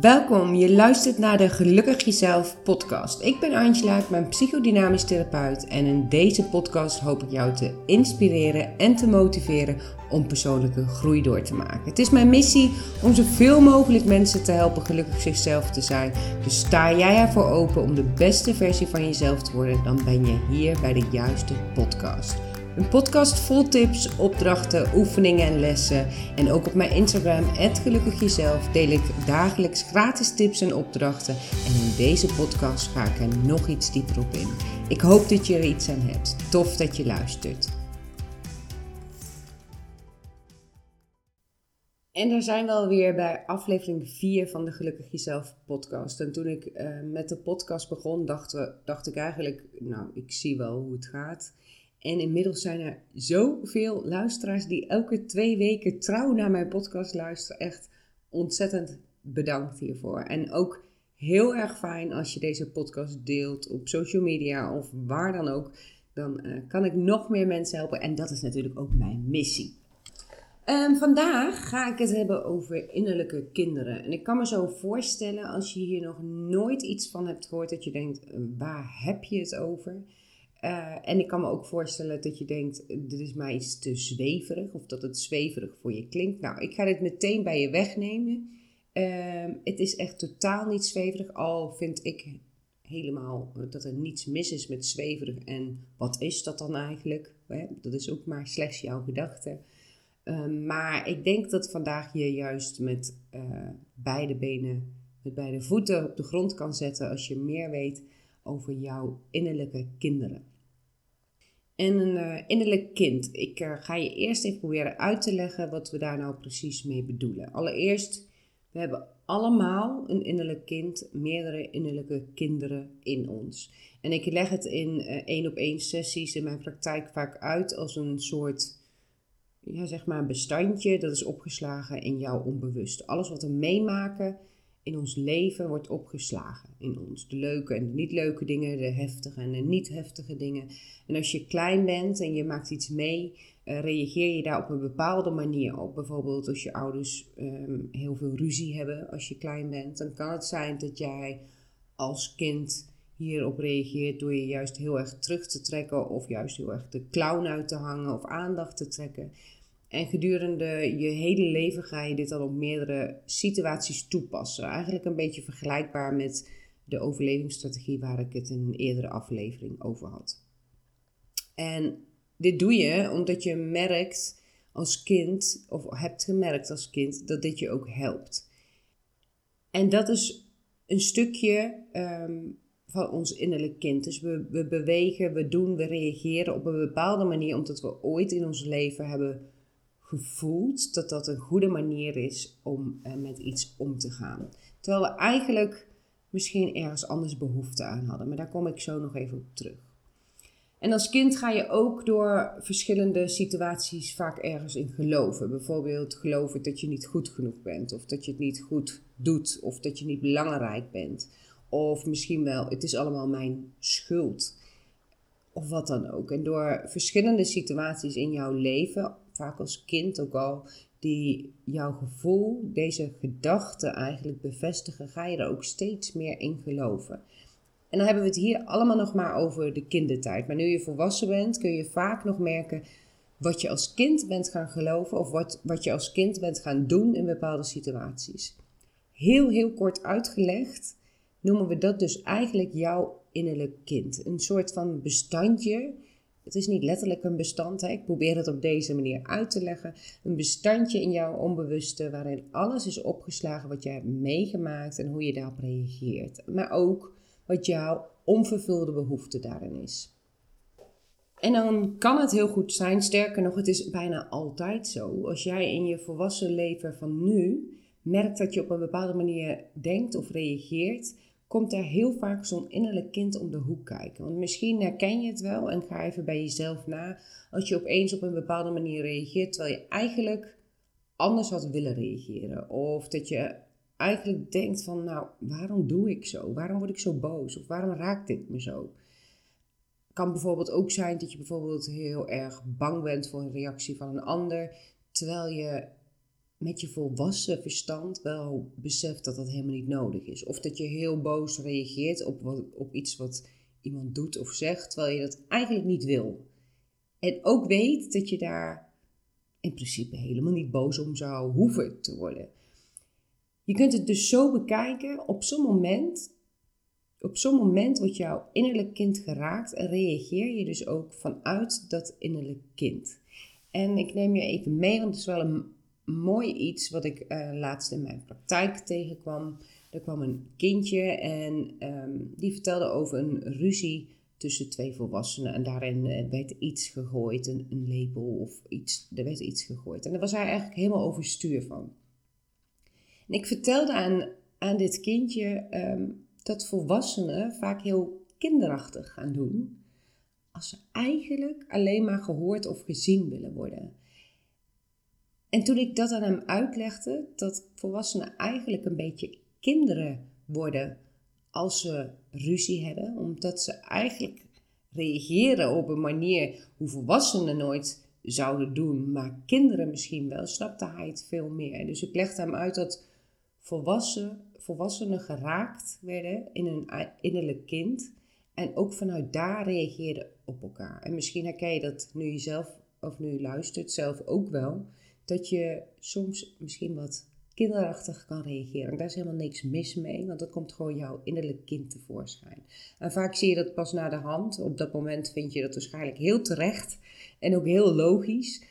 Welkom, je luistert naar de Gelukkig Jezelf podcast. Ik ben Angela, ik ben psychodynamisch therapeut en in deze podcast hoop ik jou te inspireren en te motiveren om persoonlijke groei door te maken. Het is mijn missie om zoveel mogelijk mensen te helpen gelukkig zichzelf te zijn. Dus sta jij ervoor open om de beste versie van jezelf te worden, dan ben je hier bij de juiste podcast. Een podcast vol tips, opdrachten, oefeningen en lessen. En ook op mijn Instagram, Gelukkig Jezelf, deel ik dagelijks gratis tips en opdrachten. En in deze podcast ga ik er nog iets dieper op in. Ik hoop dat je er iets aan hebt. Tof dat je luistert. En daar zijn we alweer bij aflevering 4 van de Gelukkig Jezelf podcast. En toen ik uh, met de podcast begon, dacht, dacht ik eigenlijk, nou, ik zie wel hoe het gaat. En inmiddels zijn er zoveel luisteraars die elke twee weken trouw naar mijn podcast luisteren. Echt ontzettend bedankt hiervoor. En ook heel erg fijn als je deze podcast deelt op social media of waar dan ook. Dan uh, kan ik nog meer mensen helpen. En dat is natuurlijk ook mijn missie. Um, vandaag ga ik het hebben over innerlijke kinderen. En ik kan me zo voorstellen, als je hier nog nooit iets van hebt gehoord, dat je denkt: waar heb je het over? Uh, en ik kan me ook voorstellen dat je denkt, dit is mij iets te zweverig of dat het zweverig voor je klinkt. Nou, ik ga dit meteen bij je wegnemen. Uh, het is echt totaal niet zweverig, al vind ik helemaal dat er niets mis is met zweverig. En wat is dat dan eigenlijk? Dat is ook maar slechts jouw gedachte. Uh, maar ik denk dat vandaag je juist met beide benen, met beide voeten op de grond kan zetten als je meer weet over jouw innerlijke kinderen. En een uh, innerlijk kind. Ik uh, ga je eerst even proberen uit te leggen wat we daar nou precies mee bedoelen. Allereerst, we hebben allemaal een innerlijk kind, meerdere innerlijke kinderen in ons. En ik leg het in uh, één op één sessies in mijn praktijk vaak uit als een soort, ja zeg maar, bestandje dat is opgeslagen in jouw onbewust. Alles wat we meemaken in ons leven wordt opgeslagen in ons. De leuke en de niet leuke dingen, de heftige en de niet heftige dingen. En als je klein bent en je maakt iets mee, uh, reageer je daar op een bepaalde manier op. Bijvoorbeeld als je ouders um, heel veel ruzie hebben als je klein bent, dan kan het zijn dat jij als kind hierop reageert door je juist heel erg terug te trekken of juist heel erg de clown uit te hangen of aandacht te trekken. En gedurende je hele leven ga je dit dan op meerdere situaties toepassen. Eigenlijk een beetje vergelijkbaar met de overlevingsstrategie waar ik het in een eerdere aflevering over had. En dit doe je omdat je merkt als kind, of hebt gemerkt als kind, dat dit je ook helpt. En dat is een stukje um, van ons innerlijk kind. Dus we, we bewegen, we doen, we reageren op een bepaalde manier omdat we ooit in ons leven hebben gevoeld dat dat een goede manier is om uh, met iets om te gaan. Terwijl we eigenlijk misschien ergens anders behoefte aan hadden. Maar daar kom ik zo nog even op terug. En als kind ga je ook door verschillende situaties vaak ergens in geloven. Bijvoorbeeld geloven dat je niet goed genoeg bent, of dat je het niet goed doet, of dat je niet belangrijk bent. Of misschien wel, het is allemaal mijn schuld. Of wat dan ook. En door verschillende situaties in jouw leven vaak als kind ook al, die jouw gevoel, deze gedachten eigenlijk bevestigen, ga je er ook steeds meer in geloven. En dan hebben we het hier allemaal nog maar over de kindertijd. Maar nu je volwassen bent, kun je vaak nog merken wat je als kind bent gaan geloven of wat, wat je als kind bent gaan doen in bepaalde situaties. Heel, heel kort uitgelegd noemen we dat dus eigenlijk jouw innerlijk kind. Een soort van bestandje het is niet letterlijk een bestand. Hè? Ik probeer het op deze manier uit te leggen. Een bestandje in jouw onbewuste waarin alles is opgeslagen wat jij hebt meegemaakt en hoe je daarop reageert. Maar ook wat jouw onvervulde behoefte daarin is. En dan kan het heel goed zijn, sterker nog, het is bijna altijd zo. Als jij in je volwassen leven van nu merkt dat je op een bepaalde manier denkt of reageert, komt er heel vaak zo'n innerlijk kind om de hoek kijken. Want misschien herken je het wel en ga even bij jezelf na als je opeens op een bepaalde manier reageert terwijl je eigenlijk anders had willen reageren. Of dat je eigenlijk denkt van nou, waarom doe ik zo? Waarom word ik zo boos? Of waarom raakt dit me zo? Kan bijvoorbeeld ook zijn dat je bijvoorbeeld heel erg bang bent voor een reactie van een ander, terwijl je met je volwassen verstand wel beseft dat dat helemaal niet nodig is. Of dat je heel boos reageert op, wat, op iets wat iemand doet of zegt, terwijl je dat eigenlijk niet wil. En ook weet dat je daar in principe helemaal niet boos om zou hoeven te worden. Je kunt het dus zo bekijken, op zo'n moment, op zo'n moment wordt jouw innerlijk kind geraakt en reageer je dus ook vanuit dat innerlijk kind. En ik neem je even mee, want het is wel een mooi iets wat ik uh, laatst in mijn praktijk tegenkwam. Er kwam een kindje en ehm, die vertelde over een ruzie tussen twee volwassenen. En daarin eh, werd iets gegooid, een, label of iets. Er werd iets gegooid. En daar was hij eigenlijk helemaal overstuur van. En ik vertelde aan, aan dit kindje um, dat volwassenen vaak heel kinderachtig gaan doen. Als ze eigenlijk alleen maar gehoord of gezien willen worden. En toen ik dat aan hem uitlegde, dat volwassenen eigenlijk een beetje kinderen worden als ze ruzie hebben, omdat ze eigenlijk reageren op een manier hoe volwassenen nooit zouden doen, maar kinderen misschien wel, snapte hij het veel meer. Dus ik legde hem uit dat volwassen, volwassenen geraakt werden in een innerlijk kind en ook vanuit daar reageerden op elkaar. En misschien herken je dat nu je zelf of nu je luistert zelf ook wel, dat je soms misschien wat kinderachtig kan reageren. Daar is helemaal niks mis mee, want dat komt gewoon jouw innerlijk kind tevoorschijn. En vaak zie je dat pas na de hand. Op dat moment vind je dat waarschijnlijk heel terecht en ook heel logisch.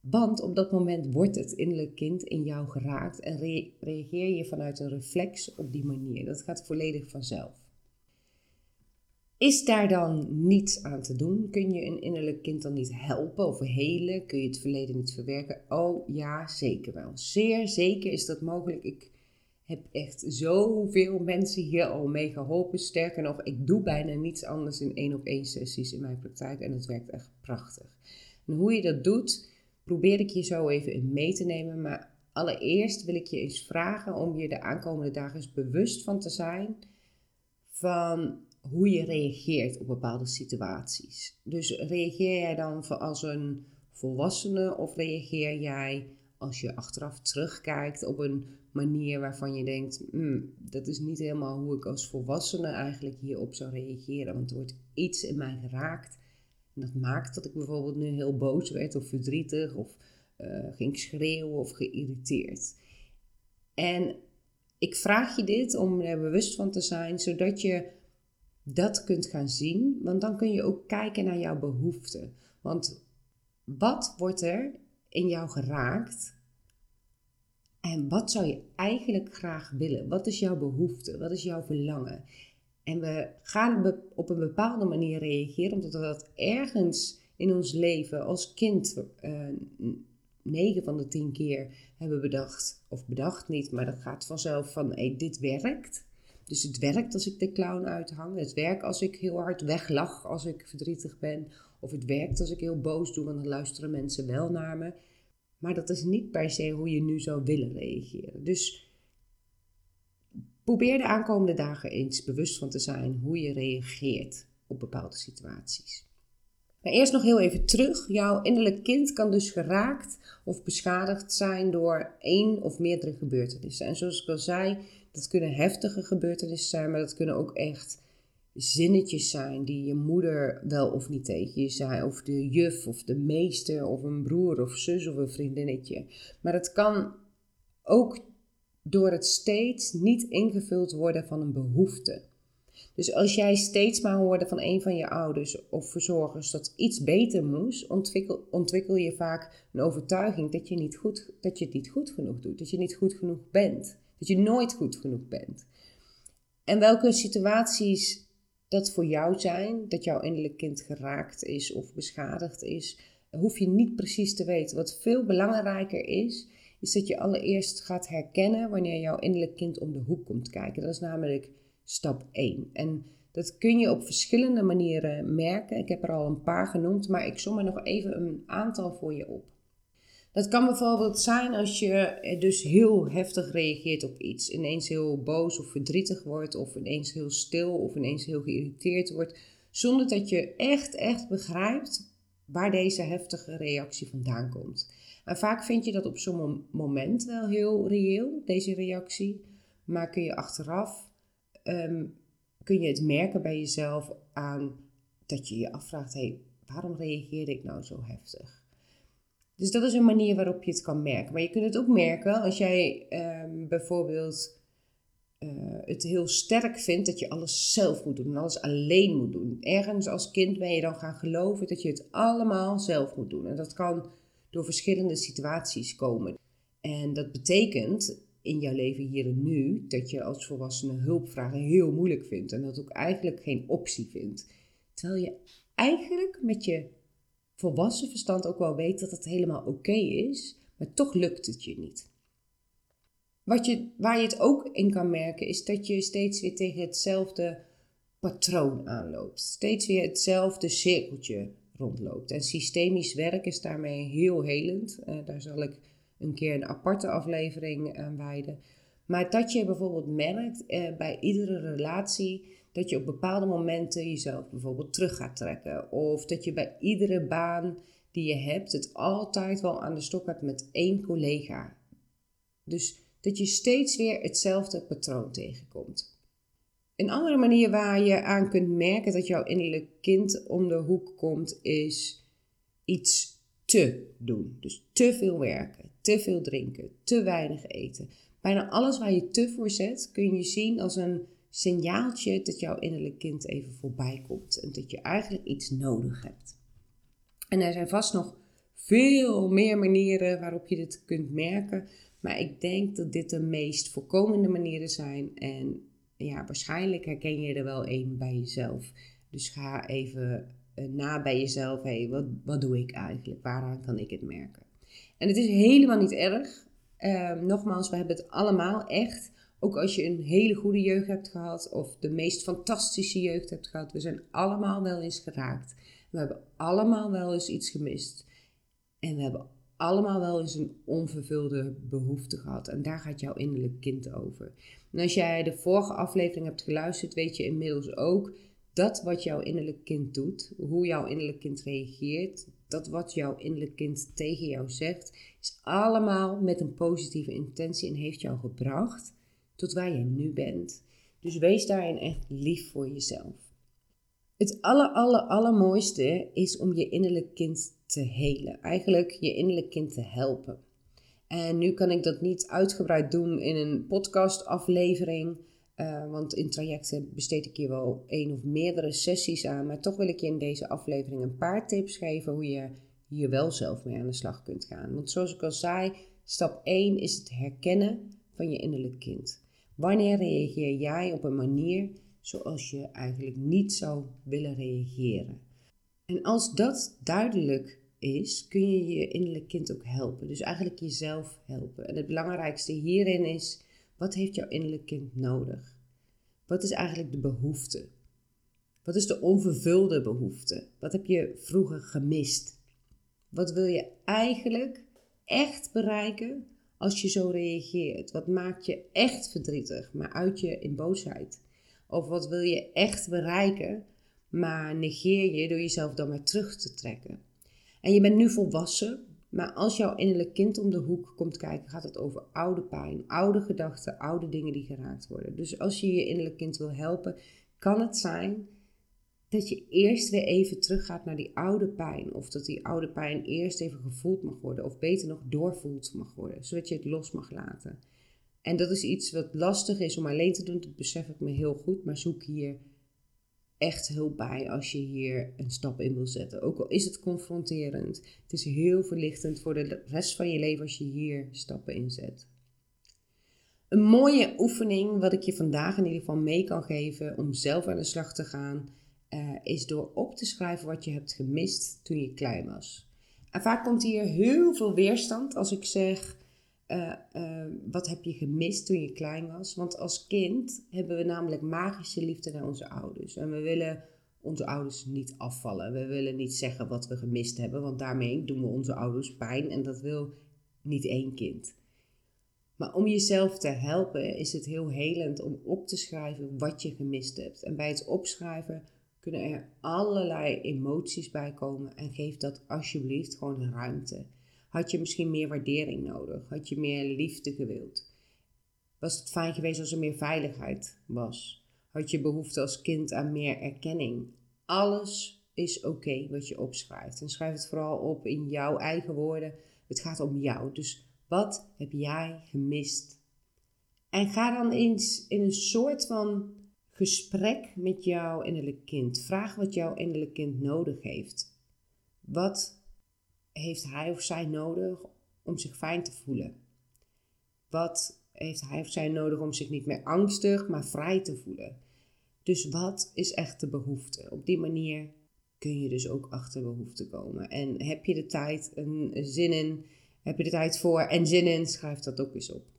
Want op dat moment wordt het innerlijk kind in jou geraakt en reageer je vanuit een reflex op die manier. Dat gaat volledig vanzelf. Is daar dan niets aan te doen? Kun je een innerlijk kind dan niet helpen of helen? Kun je het verleden niet verwerken? Oh ja, zeker wel. Zeer zeker is dat mogelijk. Ik heb echt zoveel mensen hier al mee geholpen. Sterker nog, ik doe bijna niets anders in één op één sessies in mijn praktijk en het werkt echt prachtig. En hoe je dat doet, probeer ik je zo even in mee te nemen. Maar allereerst wil ik je eens vragen om je de aankomende dagen eens bewust van te zijn van hoe je reageert op bepaalde situaties. Dus reageer jij dan als een volwassene of reageer jij als je achteraf terugkijkt op een manier waarvan je denkt, hmm, dat is niet helemaal hoe ik als volwassene eigenlijk hierop zou reageren, want er wordt iets in mij geraakt en dat maakt dat ik bijvoorbeeld nu heel boos werd of verdrietig of uh, ging schreeuwen of geïrriteerd. En ik vraag je dit om er bewust van te zijn, zodat je dat kunt gaan zien, want dan kun je ook kijken naar jouw behoeften. Want wat wordt er in jou geraakt en wat zou je eigenlijk graag willen? Wat is jouw behoefte? Wat is jouw verlangen? En we gaan op een bepaalde manier reageren, omdat we dat ergens in ons leven als kind uh, eh, 9 van de 10 keer hebben bedacht. Of bedacht niet, maar dat gaat vanzelf van dit werkt. Dus het werkt als ik de clown uithang. Het werkt als ik heel hard weglach als ik verdrietig ben. Of het werkt als ik heel boos doe, want dan luisteren mensen wel naar me. Maar dat is niet per se hoe je nu zou willen reageren. Dus probeer de aankomende dagen eens bewust van te zijn hoe je reageert op bepaalde situaties. Maar eerst nog heel even terug. Jouw innerlijk kind kan dus geraakt of beschadigd zijn door één of meerdere gebeurtenissen. En zoals ik al zei, dat kunnen heftige gebeurtenissen zijn, maar dat kunnen ook echt zinnetjes zijn die je moeder wel of niet tegen je zei, of de juf of de meester of een broer of zus of een vriendinnetje. Maar het kan ook door het steeds niet ingevuld worden van een behoefte. Dus als jij steeds maar hoorde van een van je ouders of verzorgers dat iets beter moest, ontwikkel, ontwikkel je vaak een overtuiging dat je, niet goed, dat je het niet goed genoeg doet, dat je niet goed genoeg bent. Dat je nooit goed genoeg bent. En welke situaties dat voor jou zijn, dat jouw innerlijk kind geraakt is of beschadigd is, hoef je niet precies te weten. Wat veel belangrijker is, is dat je allereerst gaat herkennen wanneer jouw innerlijk kind om de hoek komt kijken. Dat is namelijk stap 1. En dat kun je op verschillende manieren merken. Ik heb er al een paar genoemd, maar ik som er nog even een aantal voor je op. Dat kan bijvoorbeeld zijn als je dus heel heftig reageert op iets. Ineens heel boos of verdrietig wordt, of ineens heel stil of ineens heel geïrriteerd wordt. Zonder dat je echt, echt begrijpt waar deze heftige reactie vandaan komt. En vaak vind je dat op zo'n moment wel heel reëel, deze reactie. Maar kun je achteraf, ehm, kun je het merken bij jezelf aan dat je je afvraagt, hey, waarom reageerde ik nou zo heftig? Dus dat is een manier waarop je het kan merken. Maar je kunt het ook merken als jij ehm, bijvoorbeeld uh, het heel sterk vindt dat je alles zelf moet doen en alles alleen moet doen. Ergens als kind ben je dan gaan geloven dat je het allemaal zelf moet doen. En dat kan door verschillende situaties komen. En dat betekent in jouw leven hier en nu dat je als volwassene hulpvragen heel moeilijk vindt en dat ook eigenlijk geen optie vindt. Terwijl je eigenlijk met je volwassen verstand ook wel weet dat het helemaal oké is, maar toch lukt het je niet. Wat je, waar je het ook in kan merken is dat je steeds weer tegen hetzelfde patroon aanloopt. Steeds weer hetzelfde cirkeltje rondloopt. En systemisch werk is daarmee heel helend. Uh, daar zal ik een keer een aparte aflevering aan wijden. Maar dat je bijvoorbeeld merkt uh, bij iedere relatie dat je op bepaalde momenten jezelf bijvoorbeeld terug gaat trekken. Of dat je bij iedere baan die je hebt het altijd wel aan de stok hebt met één collega. Dus dat je steeds weer hetzelfde patroon tegenkomt. Een andere manier waar je aan kunt merken dat jouw innerlijk kind om de hoek komt, is iets te doen. Dus te veel werken, te veel drinken, te weinig eten. Bijna alles waar je te voor zet, kun je zien als een signaaltje dat jouw innerlijk kind even voorbij komt en dat je eigenlijk iets nodig hebt. En er zijn vast nog veel meer manieren waarop je dit kunt merken. Maar ik denk dat dit de meest voorkomende manieren zijn. En ja, waarschijnlijk herken je er wel één bij jezelf. Dus ga even uh, na bij jezelf. Hé, wat, wat doe ik eigenlijk? Waaraan kan ik het merken? En het is helemaal niet erg. Uh, nogmaals, we hebben het allemaal echt. Ook als je een hele goede jeugd hebt gehad of de meest fantastische jeugd hebt gehad. We zijn allemaal wel eens geraakt. We hebben allemaal wel eens iets gemist. En we hebben allemaal wel eens een onvervulde behoefte gehad. En daar gaat jouw innerlijk kind over. En als jij de vorige aflevering hebt geluisterd, weet je inmiddels ook dat wat jouw innerlijk kind doet, hoe jouw innerlijk kind reageert, dat wat jouw innerlijk kind tegen jou zegt, is allemaal met een positieve intentie en heeft jou gebracht tot waar je nu bent. Dus wees daarin echt lief voor jezelf. Het aller, aller, allermooiste is om je innerlijk kind te helen. Eigenlijk je innerlijk kind te helpen. En nu kan ik dat niet uitgebreid doen in een podcastaflevering. Uh, want in trajecten besteed ik hier wel één of meerdere sessies aan. Maar toch wil ik je in deze aflevering een paar tips geven hoe je hier wel zelf mee aan de slag kunt gaan. Want zoals ik al zei, stap 1 is het herkennen van je innerlijk kind. Wanneer reageer jij op een manier zoals je eigenlijk niet zou willen reageren? En als dat duidelijk is, kun je je innerlijk kind ook helpen. Dus eigenlijk jezelf helpen. En het belangrijkste hierin is, wat heeft jouw innerlijk kind nodig? Wat is eigenlijk de behoefte? Wat is de onvervulde behoefte? Wat heb je vroeger gemist? Wat wil je eigenlijk echt bereiken als je zo reageert? Wat maakt je echt verdrietig, maar uit je in boosheid? Of wat wil je echt bereiken, maar negeer je door jezelf dan maar terug te trekken? En je bent nu volwassen, maar als jouw innerlijk kind om de hoek komt kijken, gaat het over oude pijn, oude gedachten, oude dingen die geraakt worden. Dus als je je innerlijk kind wil helpen, kan het zijn dat je eerst weer even teruggaat naar die oude pijn. Of dat die oude pijn eerst even gevoeld mag worden. Of beter nog doorvoeld mag worden. Zodat je het los mag laten. En dat is iets wat lastig is om alleen te doen. Dat besef ik me heel goed. Maar zoek hier echt hulp bij als je hier een stap in wil zetten. Ook al is het confronterend. Het is heel verlichtend voor de rest van je leven als je hier stappen in zet. Een mooie oefening wat ik je vandaag in ieder geval mee kan geven om zelf aan de slag te gaan, uh, is door op te schrijven wat je hebt gemist toen je klein was. En vaak komt hier heel veel weerstand als ik zeg uh, uh, wat heb je gemist toen je klein was? Want als kind hebben we namelijk magische liefde naar onze ouders. En we willen onze ouders niet afvallen. We willen niet zeggen wat we gemist hebben, want daarmee doen we onze ouders pijn en dat wil niet één kind. Maar om jezelf te helpen is het heel helend om op te schrijven wat je gemist hebt. En bij het opschrijven kunnen er allerlei emoties bij komen en geef dat alsjeblieft gewoon ruimte. Had je misschien meer waardering nodig? Had je meer liefde gewild? Was het fijn geweest als er meer veiligheid was? Had je behoefte als kind aan meer erkenning? Alles is oké wat je opschrijft. En schrijf het vooral op in jouw eigen woorden. Het gaat om jou. Dus wat heb jij gemist? En ga dan eens in een soort van gesprek met jouw innerlijk kind. Vraag wat jouw innerlijk kind nodig heeft. Wat heeft hij of zij nodig om zich fijn te voelen? Wat heeft hij of zij nodig om zich niet meer angstig, maar vrij te voelen? Dus wat is echt de behoefte? Op die manier kun je dus ook achter behoefte komen. En heb je de tijd een zin in, heb je de tijd voor en zin in, schrijf dat ook eens op.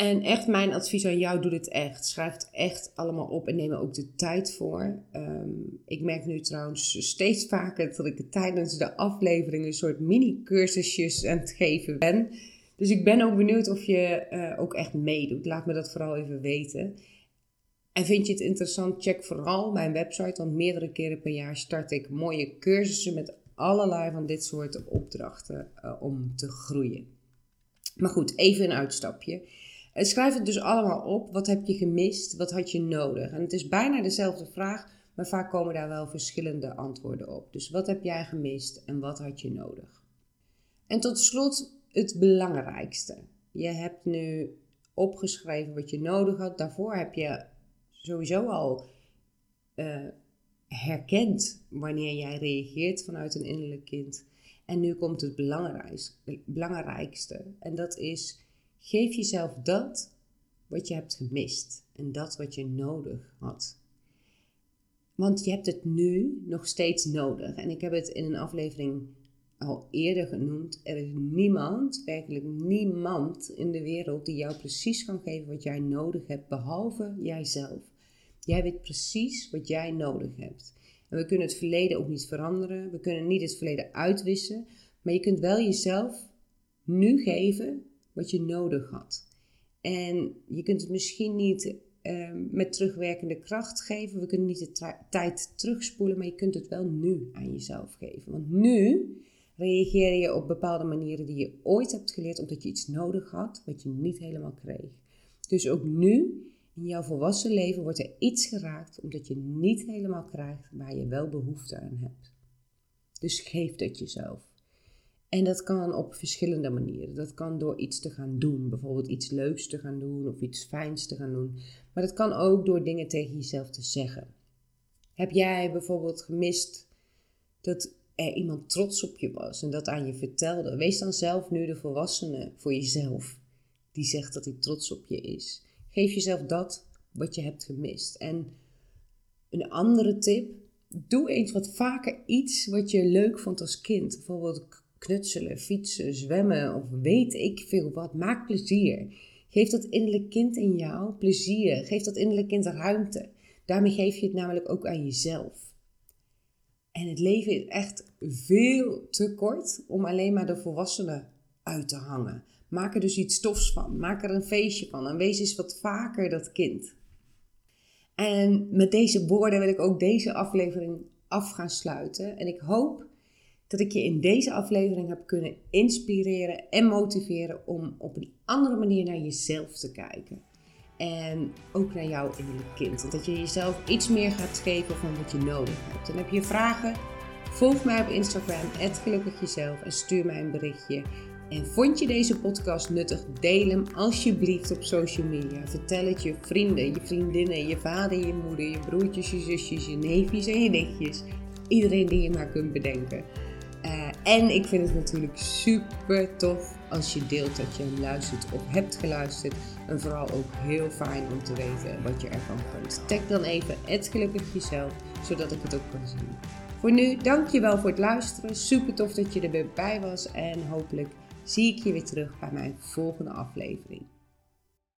En echt mijn advies aan jou, doe dit echt. Schrijf het echt allemaal op en neem er ook de tijd voor. Ehm, ik merk nu trouwens steeds vaker dat ik tijdens de aflevering een soort mini-cursusjes aan het geven ben. Dus ik ben ook benieuwd of je uh, ook echt meedoet. Laat me dat vooral even weten. En vind je het interessant, check vooral mijn website, want meerdere keren per jaar start ik mooie cursussen met allerlei van dit soort opdrachten uh, om te groeien. Maar goed, even een uitstapje. Schrijf het dus allemaal op. Wat heb je gemist? Wat had je nodig? En het is bijna dezelfde vraag, maar vaak komen daar wel verschillende antwoorden op. Dus wat heb jij gemist en wat had je nodig? En tot slot het belangrijkste. Je hebt nu opgeschreven wat je nodig had. Daarvoor heb je sowieso al uh, herkend wanneer jij reageert vanuit een innerlijk kind. En nu komt het belangrijkste. En dat is Geef jezelf dat wat je hebt gemist en dat wat je nodig had. Want je hebt het nu nog steeds nodig. En ik heb het in een aflevering al eerder genoemd. Er is niemand, werkelijk niemand in de wereld die jou precies kan geven wat jij nodig hebt, behalve jijzelf. Jij weet precies wat jij nodig hebt. En we kunnen het verleden ook niet veranderen. We kunnen niet het verleden uitwissen. Maar je kunt wel jezelf nu geven wat je nodig had. En je kunt het misschien niet ehm, met terugwerkende kracht geven. We kunnen niet de tijd terugspoelen, maar je kunt het wel nu aan jezelf geven. Want nu reageer je op bepaalde manieren die je ooit hebt geleerd omdat je iets nodig had wat je niet helemaal kreeg. Dus ook nu in jouw volwassen leven wordt er iets geraakt omdat je niet helemaal krijgt waar je wel behoefte aan hebt. Dus geef dat jezelf. En dat kan op verschillende manieren. Dat kan door iets te gaan doen, bijvoorbeeld iets leuks te gaan doen of iets fijns te gaan doen. Maar dat kan ook door dingen tegen jezelf te zeggen. Heb jij bijvoorbeeld gemist dat er iemand trots op je was en dat aan je vertelde? Wees dan zelf nu de volwassene voor jezelf die zegt dat hij trots op je is. Geef jezelf dat wat je hebt gemist. En een andere tip, doe eens wat vaker iets wat je leuk vond als kind. Bijvoorbeeld knutselen, fietsen, zwemmen of weet ik veel wat. Maak plezier. Geef dat innerlijk kind in jou plezier. Geef dat innerlijk kind ruimte. Daarmee geef je het namelijk ook aan jezelf. En het leven is echt veel te kort om alleen maar de volwassenen uit te hangen. Maak er dus iets tofs van. Maak er een feestje van. En wees eens wat vaker dat kind. En met deze woorden wil ik ook deze aflevering af gaan sluiten. En ik hoop dat ik je in deze aflevering heb kunnen inspireren en motiveren om op een andere manier naar jezelf te kijken. En ook naar jouw innerlijk kind. Dat je jezelf iets meer gaat geven van wat je nodig hebt. En heb je vragen? Volg mij op Instagram, @gelukkigjezelf en stuur mij een berichtje. En vond je deze podcast nuttig? Deel hem alsjeblieft op social media. Vertel het je vrienden, je vriendinnen, je vader, je moeder, je broertjes, je zusjes, je neefjes en je nichtjes. Iedereen die je maar kunt bedenken. En ik vind het natuurlijk super tof als je deelt dat je luistert of hebt geluisterd. En vooral ook heel fijn om te weten wat je ervan vindt. Tag dan even het gelukkig jezelf, zodat ik het ook kan zien. Voor nu, dankjewel voor het luisteren. Super tof dat je er weer bij was. En hopelijk zie ik je weer terug bij mijn volgende aflevering.